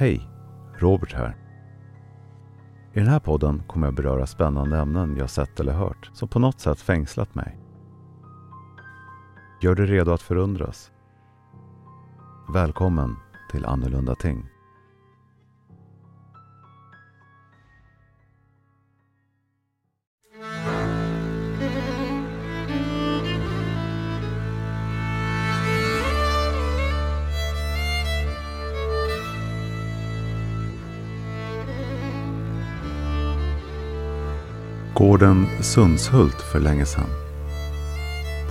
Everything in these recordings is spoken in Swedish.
Hej! Robert här. I den här podden kommer jag beröra spännande ämnen jag sett eller hört som på något sätt fängslat mig. Gör dig redo att förundras. Välkommen till Annorlunda Ting. Gården Sundshult för länge sedan.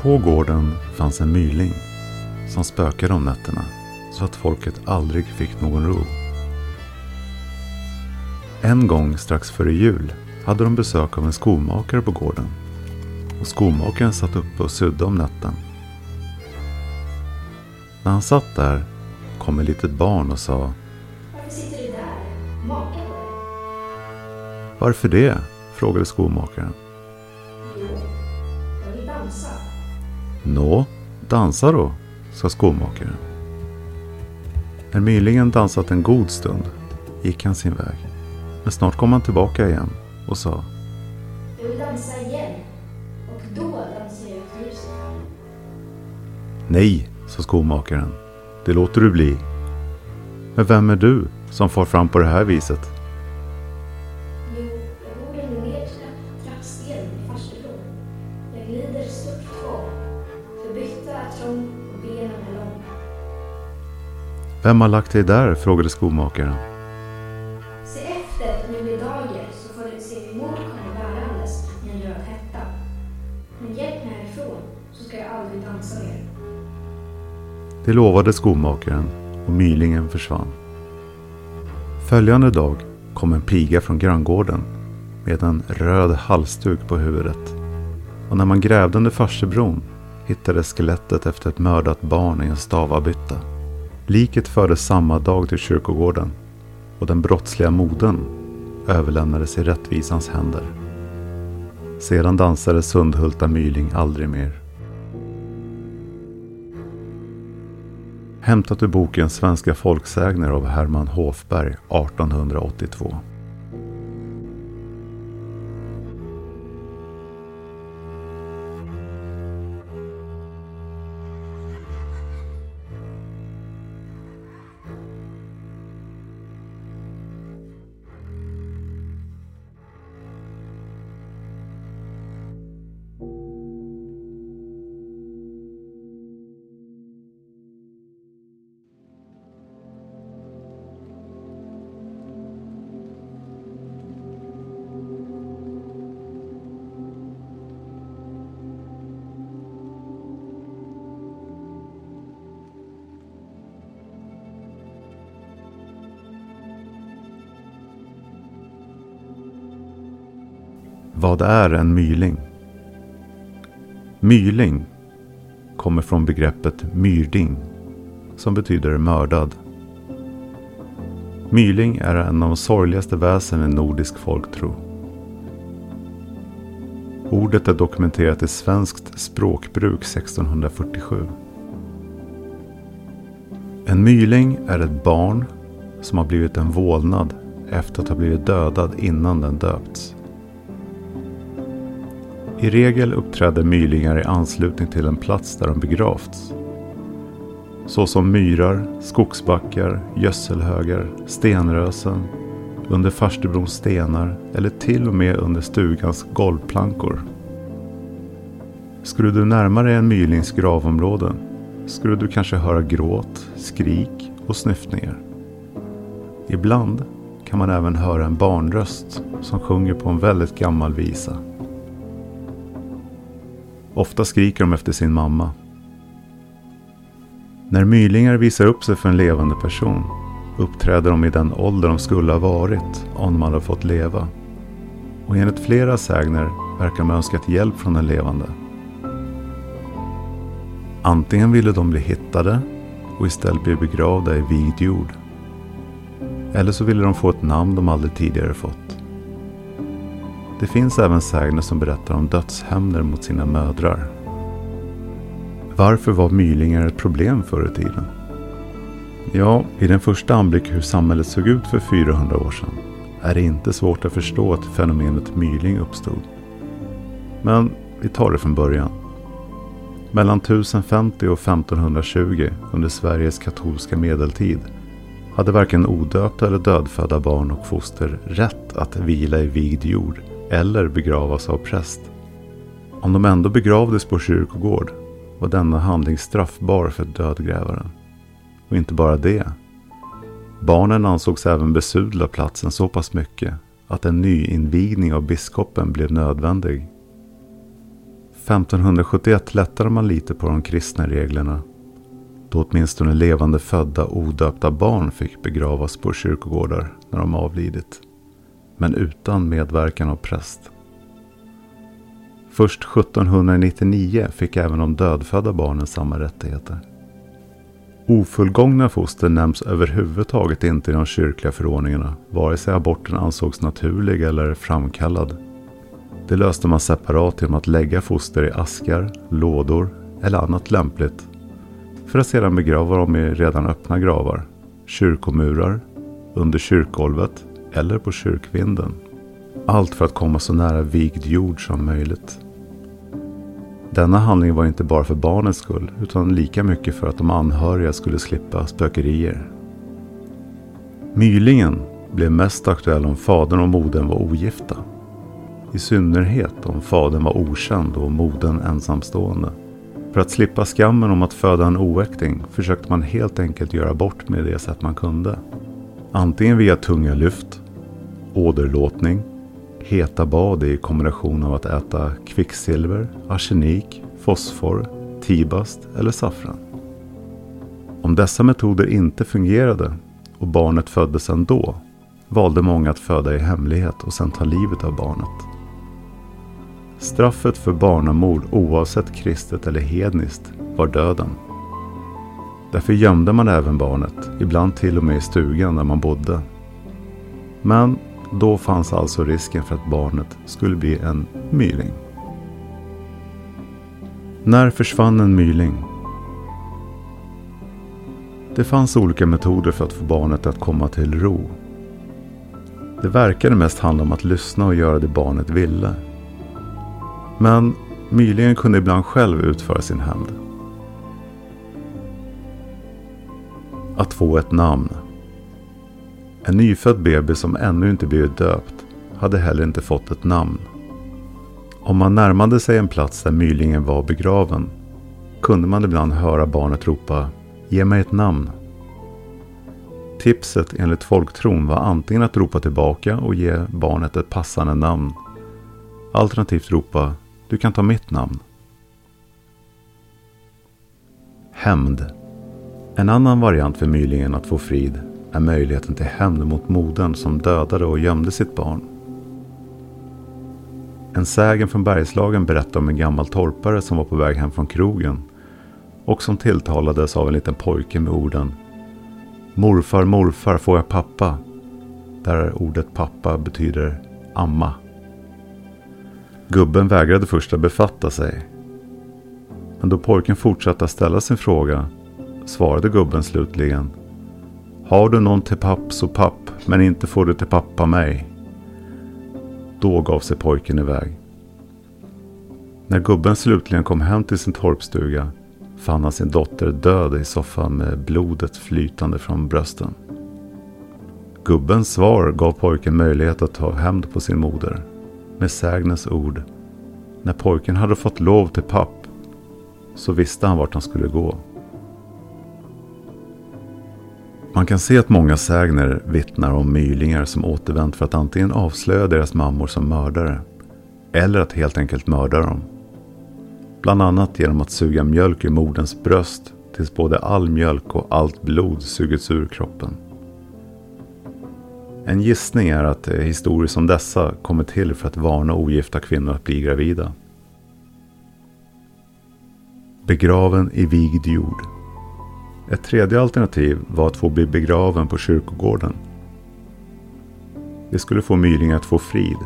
På gården fanns en myling som spökade om nätterna så att folket aldrig fick någon ro. En gång strax före jul hade de besök av en skomakare på gården. Och skomakaren satt uppe och sydde om natten. När han satt där kom ett litet barn och sa Varför sitter du där? Maka på dig. Varför det? Frågade skomakaren. Jo, jag vill dansa. Nå, dansa då, sa skomakaren. När mylingen dansat en god stund gick han sin väg. Men snart kom han tillbaka igen och sa Jag vill dansa igen. Och då dansar jag ljuset. Nej, sa skomakaren. Det låter du bli. Men vem är du som far fram på det här viset? Vem har lagt dig där? frågade skomakaren. Se efter det blir dager så får du se mor komma bärandes i en röd hetta. Men hjälp mig härifrån så ska jag aldrig dansa mer. Det lovade skomakaren och mylingen försvann. Följande dag kom en piga från granngården med en röd halsduk på huvudet. Och när man grävde under farstubron hittades skelettet efter ett mördat barn i en stavabytta. Liket fördes samma dag till kyrkogården och den brottsliga modern överlämnades i rättvisans händer. Sedan dansade Sundhulta Myling aldrig mer. Hämtat ur boken Svenska folksägner av Herman Hofberg 1882. Vad är en myling? Myling kommer från begreppet myrding som betyder mördad. Myling är en av de sorgligaste väsen i nordisk folktro. Ordet är dokumenterat i svenskt språkbruk 1647. En myling är ett barn som har blivit en vålnad efter att ha blivit dödad innan den döpts. I regel uppträder mylingar i anslutning till en plats där de begravts. Såsom myrar, skogsbackar, gödselhögar, stenrösen, under farstubrons stenar eller till och med under stugans golvplankor. Skulle du närma dig en mylings gravområde skulle du kanske höra gråt, skrik och snyftningar. Ibland kan man även höra en barnröst som sjunger på en väldigt gammal visa. Ofta skriker de efter sin mamma. När mylingar visar upp sig för en levande person uppträder de i den ålder de skulle ha varit om de hade fått leva. Och enligt flera sägner verkar de ha önskat hjälp från den levande. Antingen ville de bli hittade och istället bli begravda i vigd jord. Eller så ville de få ett namn de aldrig tidigare fått. Det finns även sägner som berättar om dödshämnder mot sina mödrar. Varför var mylingar ett problem förr i tiden? Ja, i den första anblick hur samhället såg ut för 400 år sedan är det inte svårt att förstå att fenomenet myling uppstod. Men vi tar det från början. Mellan 1050 och 1520 under Sveriges katolska medeltid hade varken odöpta eller dödfödda barn och foster rätt att vila i vigd jord eller begravas av präst. Om de ändå begravdes på kyrkogård var denna handling straffbar för dödgrävaren. Och inte bara det. Barnen ansågs även besudla platsen så pass mycket att en nyinvigning av biskopen blev nödvändig. 1571 lättade man lite på de kristna reglerna då åtminstone levande födda odöpta barn fick begravas på kyrkogårdar när de avlidit. Men utan medverkan av präst. Först 1799 fick även de dödfödda barnen samma rättigheter. Ofullgångna foster nämns överhuvudtaget inte i de kyrkliga förordningarna, vare sig aborten ansågs naturlig eller framkallad. Det löste man separat genom att lägga foster i askar, lådor eller annat lämpligt för att sedan begrava dem i redan öppna gravar, kyrkomurar, under kyrkgolvet eller på kyrkvinden. Allt för att komma så nära vigd jord som möjligt. Denna handling var inte bara för barnets skull utan lika mycket för att de anhöriga skulle slippa spökerier. Mylingen blev mest aktuell om fadern och modern var ogifta. I synnerhet om fadern var okänd och modern ensamstående. För att slippa skammen om att föda en oäkting försökte man helt enkelt göra bort med det sätt man kunde. Antingen via tunga lyft, åderlåtning, heta bad i kombination av att äta kvicksilver, arsenik, fosfor, tibast eller saffran. Om dessa metoder inte fungerade och barnet föddes ändå valde många att föda i hemlighet och sedan ta livet av barnet. Straffet för barnamord oavsett kristet eller hedniskt var döden. Därför gömde man även barnet, ibland till och med i stugan där man bodde. Men då fanns alltså risken för att barnet skulle bli en myling. När försvann en myling? Det fanns olika metoder för att få barnet att komma till ro. Det verkade mest handla om att lyssna och göra det barnet ville. Men mylingen kunde ibland själv utföra sin hämnd. Att få ett namn. En nyfödd bebis som ännu inte blivit döpt hade heller inte fått ett namn. Om man närmade sig en plats där mylingen var begraven kunde man ibland höra barnet ropa Ge mig ett namn. Tipset enligt folktron var antingen att ropa tillbaka och ge barnet ett passande namn. Alternativt ropa du kan ta mitt namn. Hämnd. En annan variant för mylingen att få frid är möjligheten till hämnd mot modern som dödade och gömde sitt barn. En sägen från Bergslagen berättar om en gammal torpare som var på väg hem från krogen och som tilltalades av en liten pojke med orden Morfar, morfar, får jag pappa? Där ordet pappa betyder amma. Gubben vägrade först att befatta sig. Men då pojken fortsatte att ställa sin fråga svarade gubben slutligen. Har du någon till papp så papp, men inte får du till pappa mig. Då gav sig pojken iväg. När gubben slutligen kom hem till sin torpstuga fann han sin dotter död i soffan med blodet flytande från brösten. Gubbens svar gav pojken möjlighet att ta hämnd på sin moder med sägnens ord. När pojken hade fått lov till papp så visste han vart han skulle gå. Man kan se att många sägner vittnar om mylingar som återvänt för att antingen avslöja deras mammor som mördare eller att helt enkelt mörda dem. Bland annat genom att suga mjölk ur moderns bröst tills både all mjölk och allt blod sugits ur kroppen. En gissning är att eh, historier som dessa kommer till för att varna ogifta kvinnor att bli gravida. Begraven i vigd jord. Ett tredje alternativ var att få bli begraven på kyrkogården. Det skulle få mylingar att få frid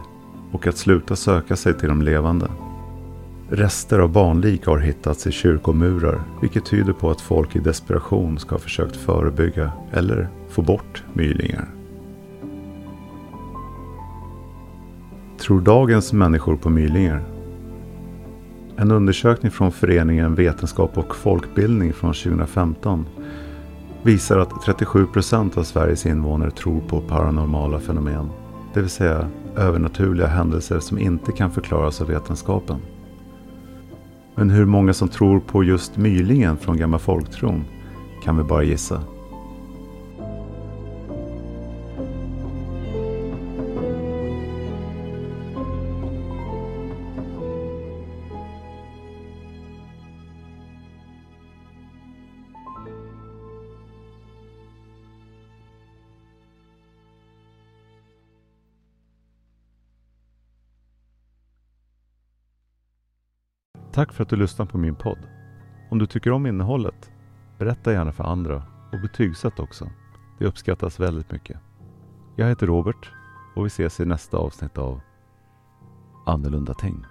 och att sluta söka sig till de levande. Rester av barnlik har hittats i kyrkomurar vilket tyder på att folk i desperation ska ha försökt förebygga eller få bort mylingar. Tror dagens människor på mylingar? En undersökning från föreningen Vetenskap och folkbildning från 2015 visar att 37% av Sveriges invånare tror på paranormala fenomen. Det vill säga övernaturliga händelser som inte kan förklaras av vetenskapen. Men hur många som tror på just mylingen från gamla folktron kan vi bara gissa. Tack för att du lyssnar på min podd. Om du tycker om innehållet, berätta gärna för andra och betygsätt också. Det uppskattas väldigt mycket. Jag heter Robert och vi ses i nästa avsnitt av Annorlunda Ting.